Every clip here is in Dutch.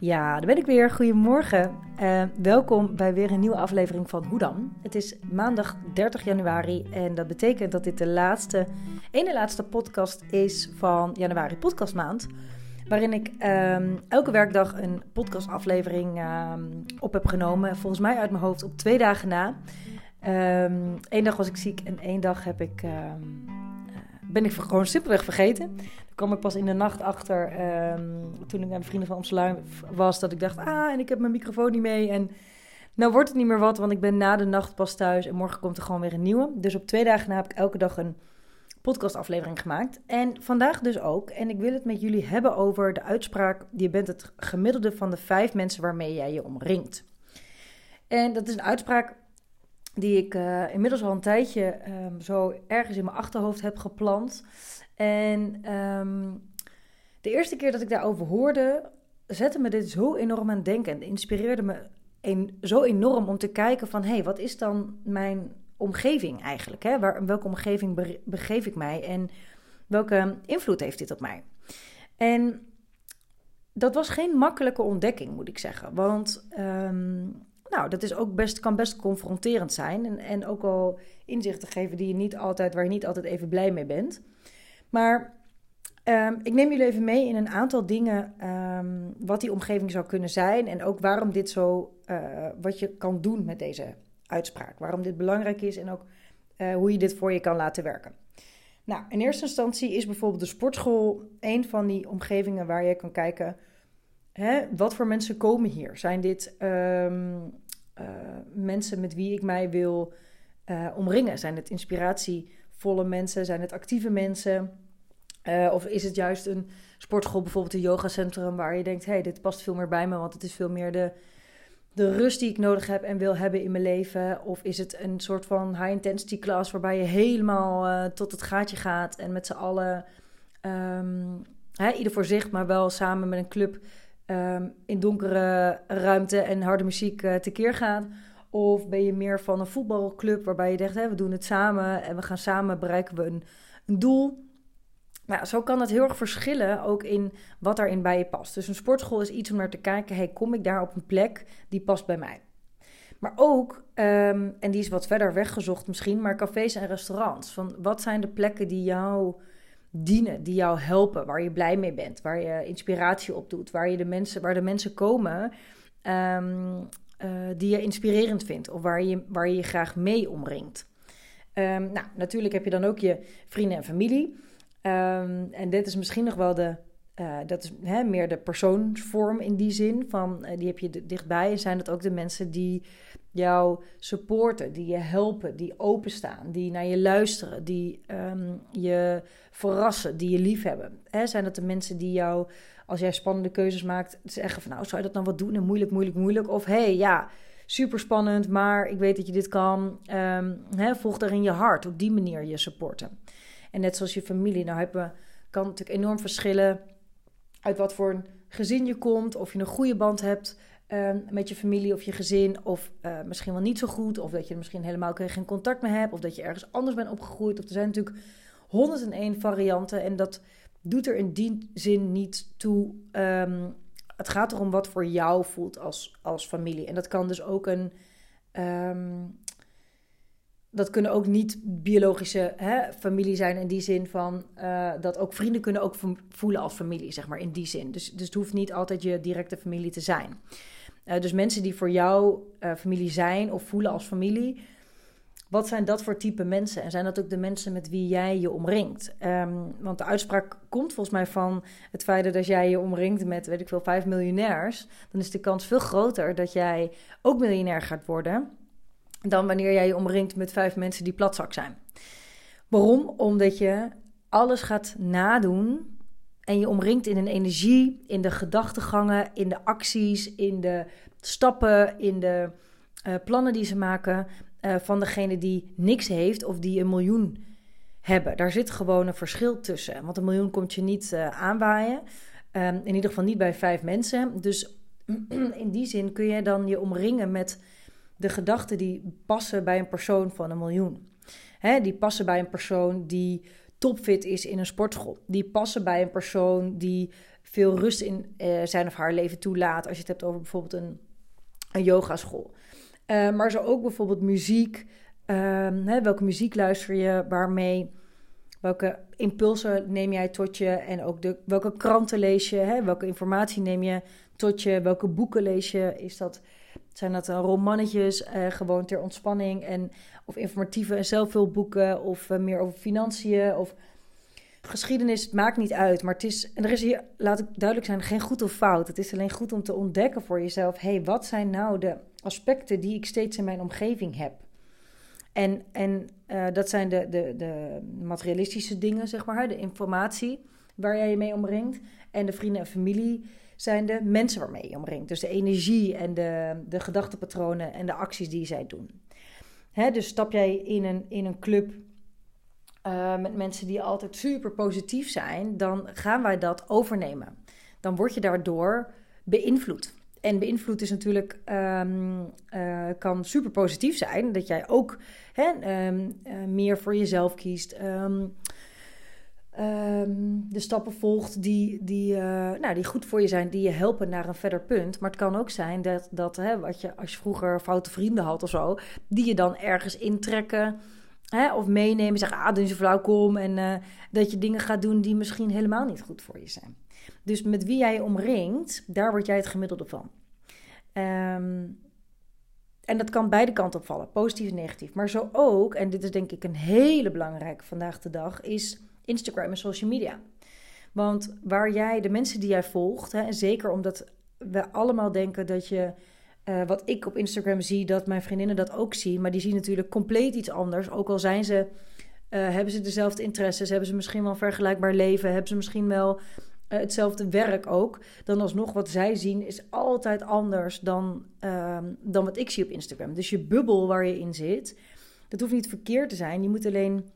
Ja, daar ben ik weer. Goedemorgen. Uh, welkom bij weer een nieuwe aflevering van Hoe dan? Het is maandag 30 januari en dat betekent dat dit de laatste, ene laatste podcast is van januari podcastmaand. Waarin ik um, elke werkdag een podcastaflevering um, op heb genomen. Volgens mij uit mijn hoofd op twee dagen na. Eén um, dag was ik ziek en één dag heb ik, ben ik gewoon simpelweg vergeten kwam ik pas in de nacht achter, um, toen ik aan de Vrienden van Amsterdam was, dat ik dacht, ah, en ik heb mijn microfoon niet mee. En nou wordt het niet meer wat, want ik ben na de nacht pas thuis en morgen komt er gewoon weer een nieuwe. Dus op twee dagen na heb ik elke dag een podcastaflevering gemaakt. En vandaag dus ook. En ik wil het met jullie hebben over de uitspraak, je bent het gemiddelde van de vijf mensen waarmee jij je omringt. En dat is een uitspraak die ik uh, inmiddels al een tijdje um, zo ergens in mijn achterhoofd heb geplant. En um, de eerste keer dat ik daarover hoorde, zette me dit zo enorm aan het denken. En inspireerde me zo enorm om te kijken van... hé, hey, wat is dan mijn omgeving eigenlijk? Hè? Waar, welke omgeving begeef ik mij? En welke invloed heeft dit op mij? En dat was geen makkelijke ontdekking, moet ik zeggen. Want um, nou, dat is ook best, kan best confronterend zijn. En, en ook al inzichten geven die je niet altijd, waar je niet altijd even blij mee bent. Maar um, ik neem jullie even mee in een aantal dingen um, wat die omgeving zou kunnen zijn en ook waarom dit zo, uh, wat je kan doen met deze uitspraak. Waarom dit belangrijk is en ook uh, hoe je dit voor je kan laten werken. Nou, in eerste instantie is bijvoorbeeld de sportschool een van die omgevingen waar je kan kijken, hè, wat voor mensen komen hier? Zijn dit um, uh, mensen met wie ik mij wil omringen? Zijn het inspiratievolle mensen? Zijn het actieve mensen? Uh, of is het juist een sportschool, bijvoorbeeld een yogacentrum, waar je denkt: hé, hey, dit past veel meer bij me, want het is veel meer de, de rust die ik nodig heb en wil hebben in mijn leven? Of is het een soort van high-intensity class waarbij je helemaal tot het gaatje gaat en met z'n allen, um, hè, ieder voor zich, maar wel samen met een club um, in donkere ruimte en harde muziek uh, tekeer gaat? Of ben je meer van een voetbalclub waarbij je denkt: hé, we doen het samen en we gaan samen bereiken we een, doel? Nou, zo kan het heel erg verschillen ook in wat daarin bij je past. Dus een sportschool is iets om naar te kijken, hey, kom ik daar op een plek die past bij mij? Maar ook, um, en die is wat verder weggezocht misschien, maar cafés en restaurants. Van wat zijn de plekken die jou dienen, die jou helpen, waar je blij mee bent, waar je inspiratie op doet, waar, je de, mensen, waar de mensen komen um, uh, die je inspirerend vindt of waar je waar je, je graag mee omringt. Um, nou, natuurlijk heb je dan ook je vrienden en familie. Um, en dit is misschien nog wel de, uh, dat is hè, meer de persoonsvorm in die zin. Van, uh, die heb je dichtbij. En zijn dat ook de mensen die jou supporten, die je helpen, die openstaan, die naar je luisteren, die je verrassen, die je liefhebben. Hè, zijn dat de mensen die jou, als jij spannende keuzes maakt, zeggen van nou, zou je dat dan wat doen? En moeilijk, moeilijk, moeilijk. Of hey, ja, super spannend, maar ik weet dat je dit kan. Hè, volg daarin je hart. Op die manier je supporten. En net zoals je familie, nou hebben, kan natuurlijk enorm verschillen uit wat voor een gezin je komt, of je een goede band hebt um, met je familie of je gezin, of uh, misschien wel niet zo goed, of dat je misschien helemaal geen contact meer hebt, of dat je ergens anders bent opgegroeid. Of er zijn natuurlijk 101 varianten en dat doet er in die zin niet toe. Um, het gaat erom wat voor jou voelt als, als familie. En dat kan dus ook een. Um, dat kunnen ook niet biologische hè, familie zijn in die zin van uh, dat ook vrienden kunnen ook voelen als familie, zeg maar, in die zin. Dus, dus het hoeft niet altijd je directe familie te zijn. Uh, dus mensen die voor jou uh, familie zijn of voelen als familie, wat zijn dat voor type mensen? En zijn dat ook de mensen met wie jij je omringt? Um, want de uitspraak komt volgens mij van het feit dat als jij je omringt met, weet ik veel, vijf miljonairs, dan is de kans veel groter dat jij ook miljonair gaat worden dan wanneer jij je omringt met vijf mensen die platzak zijn. Waarom? Omdat je alles gaat nadoen en je omringt in een energie, in de gedachtegangen, in de acties, in de stappen, in de uh, plannen die ze maken uh, van degene die niks heeft of die een miljoen hebben. Daar zit gewoon een verschil tussen. Want een miljoen komt je niet uh, aanwaaien. Um, in ieder geval niet bij vijf mensen. Dus in die zin kun je dan je omringen met de gedachten die passen bij een persoon van een miljoen. Hè, die passen bij een persoon die topfit is in een sportschool. Die passen bij een persoon die veel rust in uh, zijn of haar leven toelaat. Als je het hebt over bijvoorbeeld een, een yogaschool. Uh, maar zo ook bijvoorbeeld muziek. Um, hè, welke muziek luister je? Waarmee? Welke impulsen neem jij tot je? En ook de, welke kranten lees je? Hè? Welke informatie neem je tot je? Welke boeken lees je? Is dat, zijn dat romannetjes, uh, gewoon ter ontspanning? En, of informatieve en zelfhulpboeken? Of uh, meer over financiën? Of geschiedenis, het maakt niet uit. Maar het is, en er is hier, laat ik duidelijk zijn, geen goed of fout. Het is alleen goed om te ontdekken voor jezelf: hey, wat zijn nou de aspecten die ik steeds in mijn omgeving heb? En, en uh, dat zijn de, de, de materialistische dingen, zeg maar, de informatie waar jij je mee omringt. En de vrienden en familie zijn de mensen waarmee je, omringt. Dus de energie en de, de gedachtenpatronen en de acties die zij doen. Hè, dus stap jij in een, in een club uh, met mensen die altijd super positief zijn, dan gaan wij dat overnemen. Dan word je daardoor beïnvloed. En beïnvloed is natuurlijk, um, uh, kan super positief zijn. Dat jij ook hè, um, uh, meer voor jezelf kiest. Um, de stappen volgt die, die, uh, nou, die goed voor je zijn, die je helpen naar een verder punt. Maar het kan ook zijn dat, dat hè, wat je, als je vroeger foute vrienden had of zo, die je dan ergens intrekken Hè, of meenemen, zeggen, ah, doe je flauw, kom. En dat je dingen gaat doen die misschien helemaal niet goed voor je zijn. Dus met wie jij je omringt, daar word jij het gemiddelde van. Um, en dat kan beide kanten opvallen, positief en negatief. Maar zo ook, en dit is denk ik een hele belangrijke vandaag de dag, is Instagram en social media. Want waar jij, de mensen die jij volgt, hè, en zeker omdat we allemaal denken dat je uh, wat ik op Instagram zie, dat mijn vriendinnen dat ook zien. Maar die zien natuurlijk compleet iets anders. Ook al zijn ze, uh, hebben ze dezelfde interesses, hebben ze misschien wel een vergelijkbaar leven, hebben ze misschien wel uh, hetzelfde werk ook. Dan alsnog wat zij zien is altijd anders dan, ehm, dan wat ik zie op Instagram. Dus je bubbel waar je in zit, dat hoeft niet verkeerd te zijn. Je moet alleen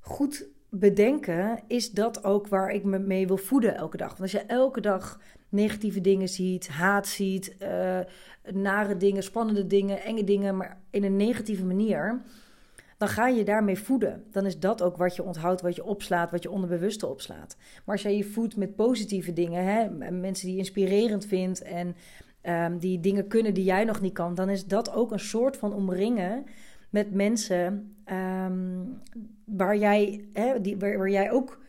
goed bedenken, is dat ook waar ik me mee wil voeden elke dag. Want als je elke dag negatieve dingen ziet, haat ziet, uh, nare dingen, spannende dingen, enge dingen, maar in een negatieve manier, dan ga je daarmee voeden. Dan is dat ook wat je onthoudt, wat je opslaat, wat je onderbewuste opslaat. Maar als jij je voedt met positieve dingen, hè, mensen die inspirerend vindt en um, die dingen kunnen die jij nog niet kan, dan is dat ook een soort van omringen met mensen um, waar jij, hè, die, waar, waar jij ook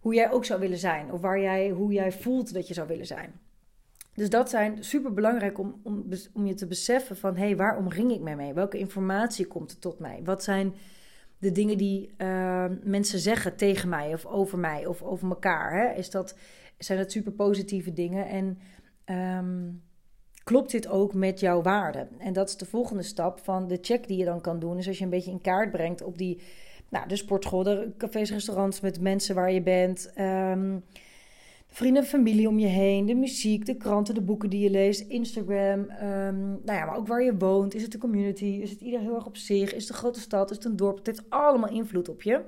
hoe jij ook zou willen zijn. Of waar jij, hoe jij voelt dat je zou willen zijn. Dus dat zijn super belangrijk om, om, je te beseffen van hé, hey, waar omring ik mij mee? Welke informatie komt er tot mij? Wat zijn de dingen die uh, mensen zeggen tegen mij of over mij of over elkaar? Hè? Is dat, zijn dat super positieve dingen? En um, klopt dit ook met jouw waarden? En dat is de volgende stap van de check die je dan kan doen. Is als je een beetje in kaart brengt op die nou, de sportschool, cafés, restaurants met mensen waar je bent. Um, vrienden en familie om je heen. De muziek, de kranten, de boeken die je leest. Instagram. Um, nou ja, maar ook waar je woont. Is het de community? Is het ieder heel erg op zich? Is het een grote stad? Is het een dorp? Het heeft allemaal invloed op je.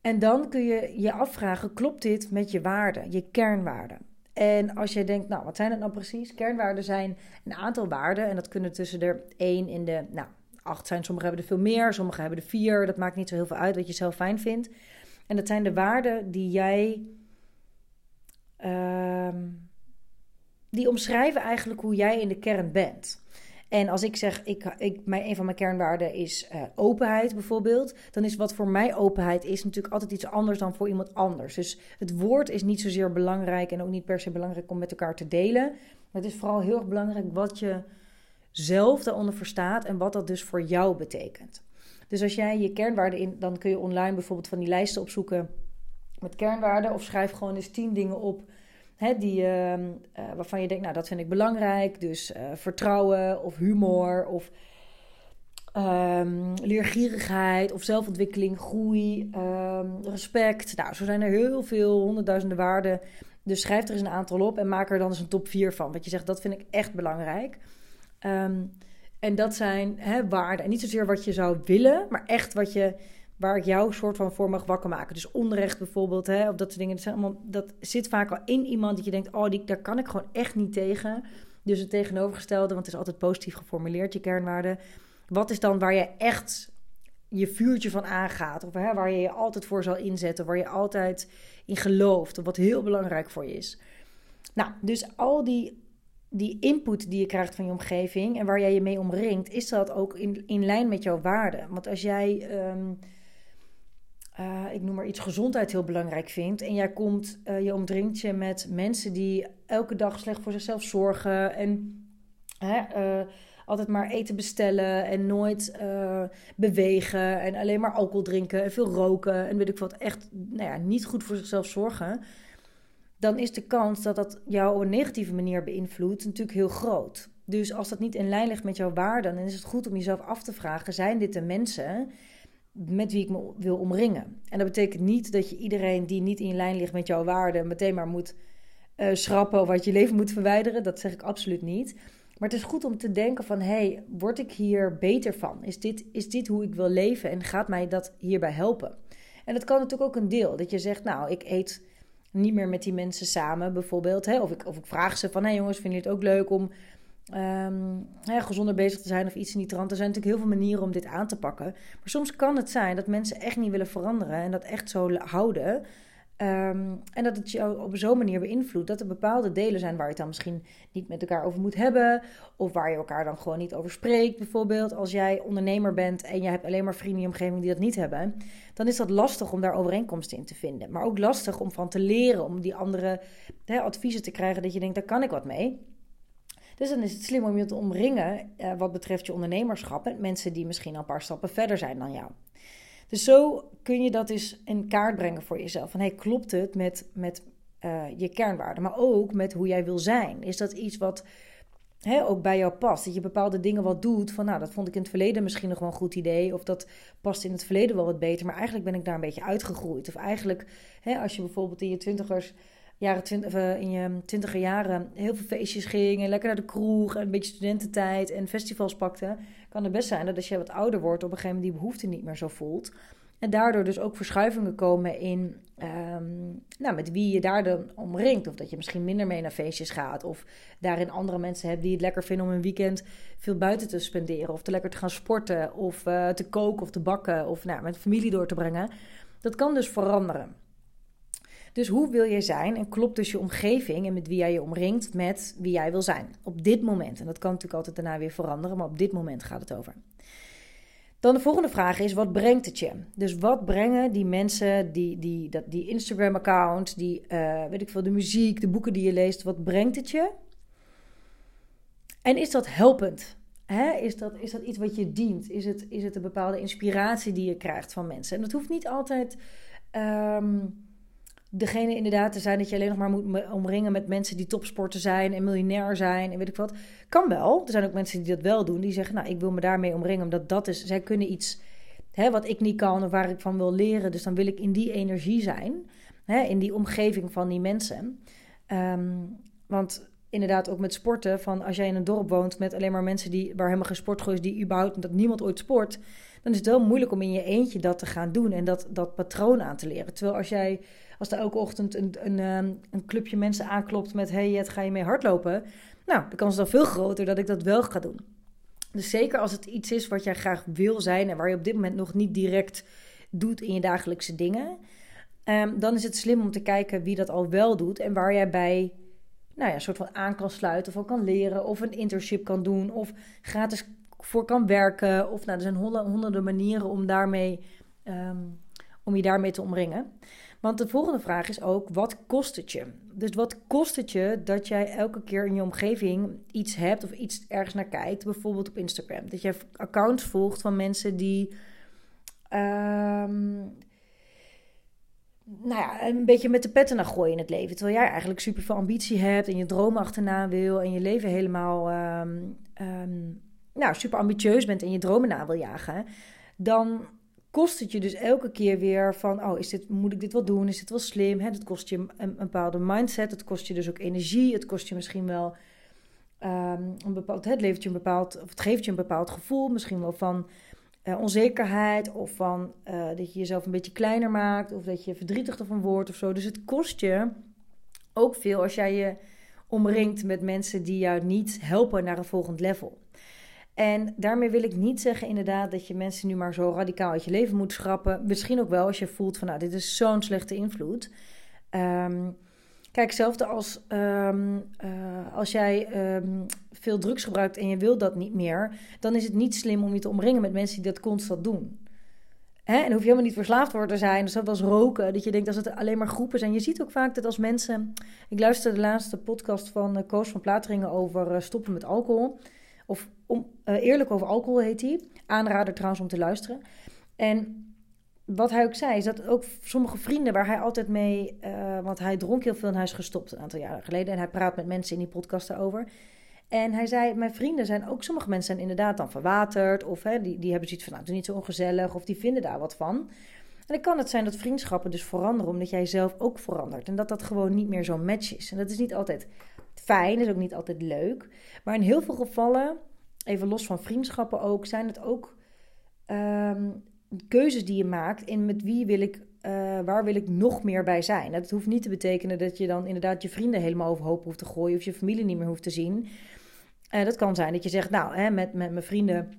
En dan kun je je afvragen, klopt dit met je waarden, je kernwaarden? En als je denkt, nou, wat zijn het nou precies? Kernwaarden zijn een aantal waarden en dat kunnen tussen de 1 in de, nou, acht zijn. Sommigen hebben er veel meer, sommigen hebben er vier. Dat maakt niet zo heel veel uit wat je zelf fijn vindt. En dat zijn de waarden die jij. Uh, die omschrijven eigenlijk hoe jij in de kern bent. En als ik zeg, ik, ik, mijn, een van mijn kernwaarden is uh, openheid bijvoorbeeld, dan is wat voor mij openheid is natuurlijk altijd iets anders dan voor iemand anders. Dus het woord is niet zozeer belangrijk en ook niet per se belangrijk om met elkaar te delen. Maar het is vooral heel erg belangrijk wat je zelf daaronder verstaat en wat dat dus voor jou betekent. Dus als jij je kernwaarden in, dan kun je online bijvoorbeeld van die lijsten opzoeken met kernwaarden of schrijf gewoon eens tien dingen op hè, die, uh, uh, waarvan je denkt, nou dat vind ik belangrijk. Dus uh, vertrouwen of humor of um, leergierigheid of zelfontwikkeling, groei, um, respect. Nou, zo zijn er heel veel, honderdduizenden waarden. Dus schrijf er eens een aantal op en maak er dan eens een top 4 van. Want je zegt, dat vind ik echt belangrijk. En dat zijn hè, waarden. En niet zozeer wat je zou willen, maar echt wat je, waar ik jou soort van voor mag wakker maken. Dus onrecht bijvoorbeeld, hè, of dat soort dingen. Dat, zijn allemaal, dat zit vaak al in iemand dat je denkt, oh, die, daar kan ik gewoon echt niet tegen. Dus het tegenovergestelde, want het is altijd positief geformuleerd, je kernwaarden. Wat is dan waar je echt je vuurtje van aangaat. Of hè, waar je je altijd voor zal inzetten. Waar je altijd in gelooft. Of wat heel belangrijk voor je is. Nou, dus al die, die input die je krijgt van je omgeving. En waar jij je mee omringt. Is dat ook in, in lijn met jouw waarden. Want als jij... Ehm, uh, ik noem maar iets, gezondheid heel belangrijk vindt. En jij komt, uh, je omdringt je met mensen die elke dag slecht voor zichzelf zorgen. En hè, uh, altijd maar eten bestellen en nooit bewegen. En alleen maar alcohol drinken en veel roken. En weet ik wat, echt nou ja, niet goed voor zichzelf zorgen. Dan is de kans dat dat jou op een negatieve manier beïnvloedt natuurlijk heel groot. Dus als dat niet in lijn ligt met jouw waarden, dan is het goed om jezelf af te vragen: zijn dit de mensen met wie ik me wil omringen. En dat betekent niet dat je iedereen die niet in lijn ligt met jouw waarden meteen maar moet uh, schrappen of uit je leven moet verwijderen. Dat zeg ik absoluut niet. Maar het is goed om te denken van, hey, word ik hier beter van? Is dit, is dit hoe ik wil leven en gaat mij dat hierbij helpen? En dat kan natuurlijk ook een deel. Dat je zegt, nou, ik eet niet meer met die mensen samen bijvoorbeeld. Hè? Of, ik, of ik vraag ze van, hé hey jongens, vinden jullie het ook leuk om um, gezonder bezig te zijn of iets in die trant. Er zijn natuurlijk heel veel manieren om dit aan te pakken. Maar soms kan het zijn dat mensen echt niet willen veranderen en dat echt zo houden. Um, en dat het je op zo'n manier beïnvloedt dat er bepaalde delen zijn waar je het dan misschien niet met elkaar over moet hebben. Of waar je elkaar dan gewoon niet over spreekt. Bijvoorbeeld als jij ondernemer bent en je hebt alleen maar vrienden in je omgeving die dat niet hebben. Dan is dat lastig om daar overeenkomsten in te vinden. Maar ook lastig om van te leren, om die andere adviezen te krijgen dat je denkt, daar kan ik wat mee. Dus dan is het slim om je te omringen eh, wat betreft je ondernemerschap met mensen die misschien al een paar stappen verder zijn dan jou. Dus zo kun je dat eens in kaart brengen voor jezelf. Van hey, klopt het met, met uh, je kernwaarden, maar ook met hoe jij wil zijn? Is dat iets wat hè, ook bij jou past? Dat je bepaalde dingen wat doet van nou, dat vond ik in het verleden misschien nog wel een goed idee. Of dat past in het verleden wel wat beter, maar eigenlijk ben ik daar een beetje uitgegroeid. Of eigenlijk, hè, als je bijvoorbeeld in je twintigers jaren twintig, in je twintiger jaren heel veel feestjes ging en lekker naar de kroeg en een beetje studententijd en festivals pakte, kan het best zijn dat als je wat ouder wordt, op een gegeven moment die behoefte niet meer zo voelt. En daardoor dus ook verschuivingen komen in um, nou, met wie je daar dan omringt. Of dat je misschien minder mee naar feestjes gaat. Of daarin andere mensen hebt die het lekker vinden om een weekend veel buiten te spenderen. Of te lekker te gaan sporten. Of uh, te koken of te bakken. Of nou, met familie door te brengen. Dat kan dus veranderen. Dus hoe wil jij zijn? En klopt dus je omgeving en met wie jij je omringt met wie jij wil zijn op dit moment? En dat kan natuurlijk altijd daarna weer veranderen, maar op dit moment gaat het over. Dan de volgende vraag is: wat brengt het je? Dus wat brengen die mensen, die, die, dat, die Instagram-account, die uh, weet ik veel, de muziek, de boeken die je leest, wat brengt het je? En is dat helpend? Hè? Is, dat, is dat iets wat je dient? Is het, is het een bepaalde inspiratie die je krijgt van mensen? En dat hoeft niet altijd. Um, degene inderdaad te zijn dat je alleen nog maar moet omringen met mensen die topsporter zijn en miljonair zijn en weet ik wat. Kan wel. Er zijn ook mensen die dat wel doen. Die zeggen, nou, ik wil me daarmee omringen, omdat dat is, zij kunnen iets hè, wat ik niet kan of waar ik van wil leren. Dus dan wil ik in die energie zijn, hè, in die omgeving van die mensen. Ehm, want inderdaad ook met sporten, van als jij in een dorp woont met alleen maar mensen die, waar helemaal geen sport is, die überhaupt, dat niemand ooit sport, dan is het wel moeilijk om in je eentje dat te gaan doen en dat, dat patroon aan te leren. Terwijl als jij als er elke ochtend een, een, ehm, een clubje mensen aanklopt met: hey, Jet, ga je mee hardlopen? Nou, de kans is dan veel groter dat ik dat wel ga doen. Dus zeker als het iets is wat jij graag wil zijn en waar je op dit moment nog niet direct doet in je dagelijkse dingen, um, dan is het slim om te kijken wie dat al wel doet en waar jij bij nou ja, een soort van aan kan sluiten of kan leren of een internship kan doen of gratis voor kan werken. Of nou, er zijn honderden manieren om, daarmee, um, om je daarmee te omringen. Want de volgende vraag is ook: wat kost het je? Dus wat kost het je dat jij elke keer in je omgeving iets hebt of iets ergens naar kijkt, bijvoorbeeld op Instagram? Dat je accounts volgt van mensen die. Um, nou ja, een beetje met de petten naar gooien in het leven. Terwijl jij eigenlijk super veel ambitie hebt en je droom achterna wil en je leven helemaal um, um, nou, super ambitieus bent en je dromen na wil jagen. Dan kost het je dus elke keer weer van, oh, is dit, moet ik dit wel doen? Is dit wel slim? Het kost je een, een, bepaalde mindset, het kost je dus ook energie, het kost je misschien wel um, een bepaald, het levert je een bepaald, of het geeft je een bepaald gevoel, misschien wel van uh, onzekerheid of van uh, dat je jezelf een beetje kleiner maakt of dat je verdrietig ervan wordt of zo. Dus het kost je ook veel als jij je omringt met mensen die jou niet helpen naar een volgend level. En daarmee wil ik niet zeggen inderdaad dat je mensen nu maar zo radicaal uit je leven moet schrappen. Misschien ook wel als je voelt van nou, dit is zo'n slechte invloed. Um, kijk, hetzelfde als um, uh, als jij um, veel drugs gebruikt en je wilt dat niet meer, dan is het niet slim om je te omringen met mensen die dat constant doen. Hè? En hoef je helemaal niet verslaafd voor te zijn. Dus dat was roken. Dat je denkt, als het alleen maar groepen zijn. Je ziet ook vaak dat als mensen... Ik luisterde de laatste podcast van uh, Koos van Plateringen over uh, stoppen met alcohol. Of om, uh, eerlijk over alcohol heet hij. Aanrader trouwens om te luisteren. En wat hij ook zei, is dat ook sommige vrienden waar hij altijd mee... want hij dronk heel veel en hij is gestopt een aantal jaren geleden. En hij praat met mensen in die podcast daarover... En hij zei, mijn vrienden zijn ook, sommige mensen zijn inderdaad dan verwaterd. Of hè, die, die hebben zoiets van, nou, het is niet zo ongezellig. Of die vinden daar wat van. En dan kan het zijn dat vriendschappen dus veranderen, omdat jij zelf ook verandert. En dat dat gewoon niet meer zo'n match is. En dat is niet altijd fijn, is ook niet altijd leuk. Maar in heel veel gevallen, even los van vriendschappen ook, zijn het ook um, keuzes die je maakt in met wie wil ik, uh, waar wil ik nog meer bij zijn. Dat hoeft niet te betekenen dat je dan inderdaad je vrienden helemaal overhoop hoeft te gooien of je familie niet meer hoeft te zien. Uh, dat kan zijn dat je zegt, nou, hè, met, met mijn vrienden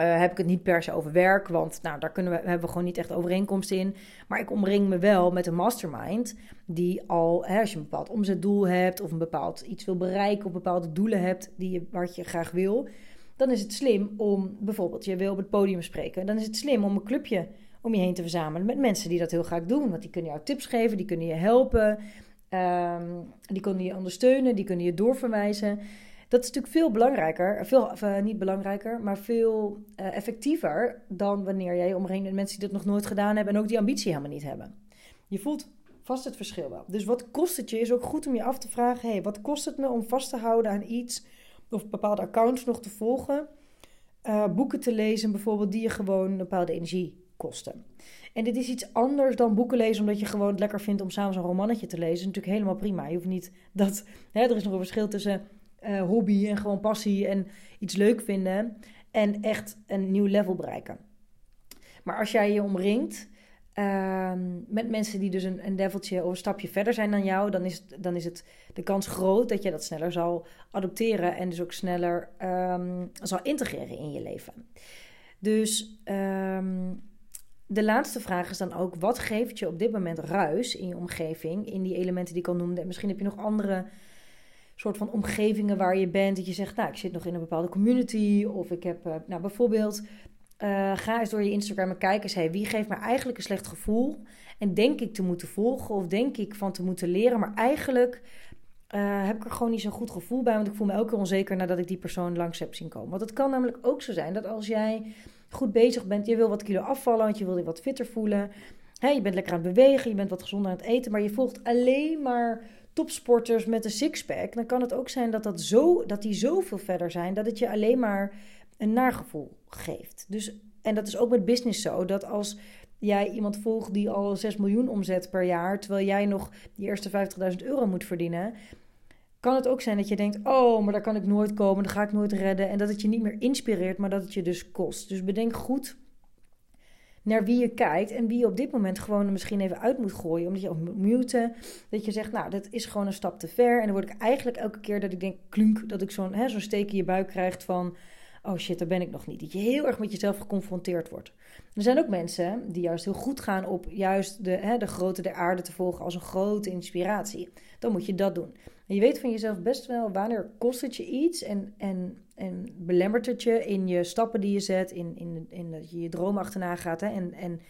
uh, heb ik het niet per se over werk, want nou, daar kunnen we, hebben we gewoon niet echt overeenkomst in. Maar ik omring me wel met een mastermind die al, als je een bepaald omzetdoel hebt of een bepaald iets wil bereiken of bepaalde doelen hebt die je, wat je graag wil, dan is het slim om bijvoorbeeld, je wil op het podium spreken, dan is het slim om een clubje om je heen te verzamelen met mensen die dat heel graag doen. Want die kunnen jou tips geven, die kunnen je helpen, um, die kunnen je ondersteunen, die kunnen je doorverwijzen. Dat is natuurlijk veel belangrijker, veel, uh, niet belangrijker, maar veel uh, effectiever dan wanneer jij omringt met mensen die dat nog nooit gedaan hebben en ook die ambitie helemaal niet hebben. Je voelt vast het verschil wel. Dus wat kost het je? Is ook goed om je af te vragen: hey, wat kost het me om vast te houden aan iets of bepaalde accounts nog te volgen? Uh, boeken te lezen, bijvoorbeeld, die je gewoon een bepaalde energie kosten. En dit is iets anders dan boeken lezen omdat je gewoon het lekker vindt om s'avonds een romannetje te lezen. Is natuurlijk helemaal prima. Je hoeft niet dat. Hè, er is nog een verschil tussen uh, hobby en gewoon passie en iets leuk vinden. En echt een nieuw level bereiken. Maar als jij je omringt uh, met mensen die dus een, een leveltje of een stapje verder zijn dan jou, dan is, het, dan is het de kans groot dat je dat sneller zal adopteren en dus ook sneller um, zal integreren in je leven. Dus um, de laatste vraag is dan ook: wat geeft je op dit moment ruis in je omgeving, in die elementen die ik al noemde? En misschien heb je nog andere soort van omgevingen waar je bent. Dat je zegt, nou, ik zit nog in een bepaalde community. Of ik heb, uh, nou bijvoorbeeld, uh, ga eens door je Instagram en kijk wie geeft me eigenlijk een slecht gevoel? En denk ik te moeten volgen of denk ik van te moeten leren, maar eigenlijk uh, heb ik er gewoon niet zo'n goed gevoel bij, want ik voel me elke keer onzeker nadat ik die persoon langs heb zien komen. Want het kan namelijk ook zo zijn dat als jij goed bezig bent, je wil wat kilo afvallen, want je wil je wat fitter voelen. Hè, je bent lekker aan het bewegen, je bent wat gezonder aan het eten, maar je volgt alleen maar topsporters met een sixpack, dan kan het ook zijn dat, dat, zo, dat die zoveel verder zijn dat het je alleen maar een nagevoel geeft. Dus, en dat is ook met business zo, dat als jij iemand volgt die al 6 miljoen omzet per jaar, terwijl jij nog die eerste 50.000 euro moet verdienen, kan het ook zijn dat je denkt: Oh, maar daar kan ik nooit komen, dat ga ik nooit redden. En dat het je niet meer inspireert, maar dat het je dus kost. Dus bedenk goed naar wie je kijkt en wie je op dit moment gewoon misschien even uit moet gooien. Omdat je ook moet muten. Dat je zegt, nou, dat is gewoon een stap te ver. En dan word ik eigenlijk elke keer dat ik denk, klunk, dat ik zo'n zo'n steek in je buik krijg van, oh shit, daar ben ik nog niet. Dat je heel erg met jezelf geconfronteerd wordt. Er zijn ook mensen die juist heel goed gaan op juist de, hè, de grootte der aarde te volgen als een grote inspiratie. Dan moet je dat doen. Je weet van jezelf best wel wanneer kost het je iets en, en en belemmert het je in je stappen die je zet, in, in, in dat je je droom achterna gaat. Hè? En, en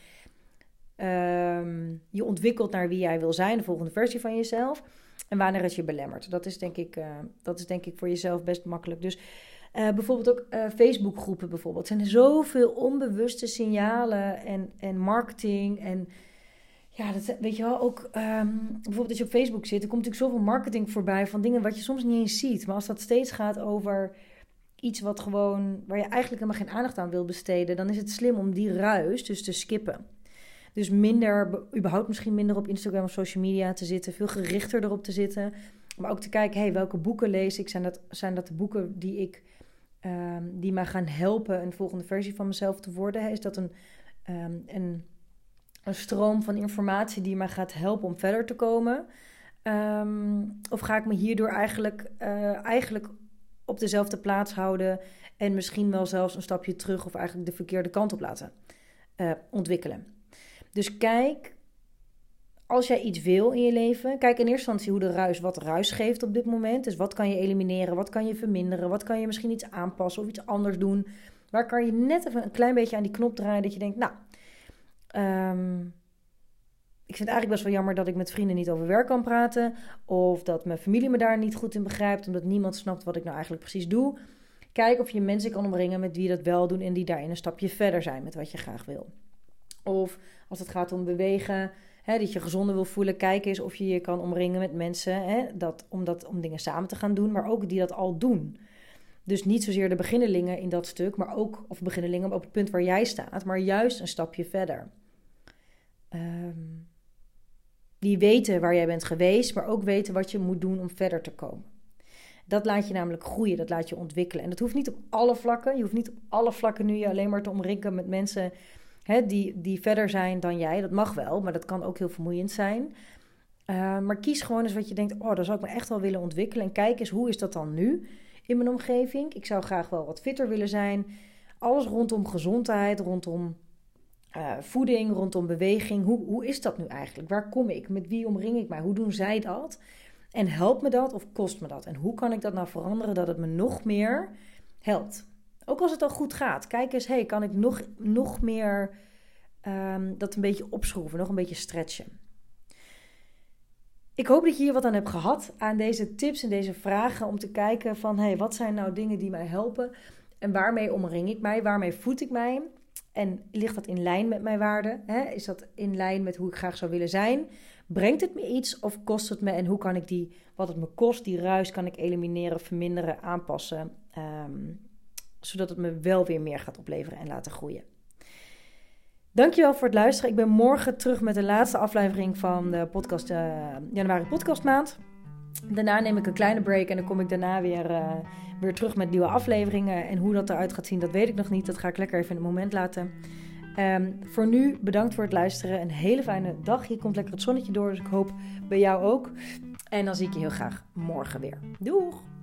um, je ontwikkelt naar wie jij wil zijn, de volgende versie van jezelf. En wanneer het je belemmert. Dat is denk ik, uh, dat is denk ik voor jezelf best makkelijk. Dus uh, bijvoorbeeld ook uh, Facebookgroepen bijvoorbeeld. Er zijn zoveel onbewuste signalen en, en marketing en... Ja, dat, weet je wel, ook um, bijvoorbeeld als je op Facebook zit, er komt natuurlijk zoveel marketing voorbij van dingen wat je soms niet eens ziet. Maar als dat steeds gaat over iets wat gewoon, waar je eigenlijk helemaal geen aandacht aan wil besteden, dan is het slim om die ruis dus te skippen. Dus minder, überhaupt misschien minder op Instagram of social media te zitten, veel gerichter erop te zitten. Maar ook te kijken, hey, welke boeken lees ik? Zijn dat, zijn dat de boeken die ik, um, die mij gaan helpen een volgende versie van mezelf te worden? Is dat een, um, een, een stroom van informatie die mij gaat helpen om verder te komen? Um, of ga ik me hierdoor eigenlijk, uh, eigenlijk op dezelfde plaats houden en misschien wel zelfs een stapje terug of eigenlijk de verkeerde kant op laten uh, ontwikkelen. Dus kijk, als jij iets wil in je leven, kijk in eerste instantie hoe de ruis wat ruis geeft op dit moment. Dus wat kan je elimineren, wat kan je verminderen, wat kan je misschien iets aanpassen of iets anders doen. Waar kan je net even een klein beetje aan die knop draaien dat je denkt, nou, um, ik vind het eigenlijk best wel jammer dat ik met vrienden niet over werk kan praten. Of dat mijn familie me daar niet goed in begrijpt, omdat niemand snapt wat ik nou eigenlijk precies doe. Kijk of je mensen kan omringen met wie dat wel doen en die daarin een stapje verder zijn met wat je graag wil. Of als het gaat om bewegen, hè, dat je gezonder wil voelen, kijk eens of je je kan omringen met mensen hè, dat, om, dat, om dingen samen te gaan doen, maar ook die dat al doen. Dus niet zozeer de beginnelingen in dat stuk, maar ook, of beginnelingen op het punt waar jij staat, maar juist een stapje verder. Um, die weten waar jij bent geweest, maar ook weten wat je moet doen om verder te komen. Dat laat je namelijk groeien, dat laat je ontwikkelen. En dat hoeft niet op alle vlakken. Je hoeft niet op alle vlakken nu je alleen maar te omringen met mensen hè, die, die verder zijn dan jij. Dat mag wel, maar dat kan ook heel vermoeiend zijn. Uh, maar kies gewoon eens wat je denkt, oh, daar zou ik me echt wel willen ontwikkelen. En kijk eens, hoe is dat dan nu in mijn omgeving? Ik zou graag wel wat fitter willen zijn. Alles rondom gezondheid, rondom uh, voeding, rondom beweging. Hoe, hoe is dat nu eigenlijk? Waar kom ik? Met wie omring ik mij? Hoe doen zij dat? En helpt me dat of kost me dat? En hoe kan ik dat nou veranderen dat het me nog meer helpt? Ook als het al goed gaat. Kijk eens, hey, kan ik nog, nog meer um, dat een beetje opschroeven, nog een beetje stretchen? Ik hoop dat je hier wat aan hebt gehad aan deze tips en deze vragen om te kijken van hey, wat zijn nou dingen die mij helpen en waarmee omring ik mij, waarmee voed ik mij en ligt dat in lijn met mijn waarden? Is dat in lijn met hoe ik graag zou willen zijn? Brengt het me iets of kost het me? En hoe kan ik die, wat het me kost, die ruis, kan ik elimineren, verminderen, aanpassen? Um, zodat het me wel weer meer gaat opleveren en laten groeien. Dankjewel voor het luisteren. Ik ben morgen terug met de laatste aflevering van de podcast, uh, januari podcastmaand. Daarna neem ik een kleine break en dan kom ik daarna weer, uh, weer terug met nieuwe afleveringen. En hoe dat eruit gaat zien, dat weet ik nog niet. Dat ga ik lekker even in het moment laten. Um, voor nu bedankt voor het luisteren. Een hele fijne dag. Hier komt lekker het zonnetje door, dus ik hoop bij jou ook. En dan zie ik je heel graag morgen weer. Doeg!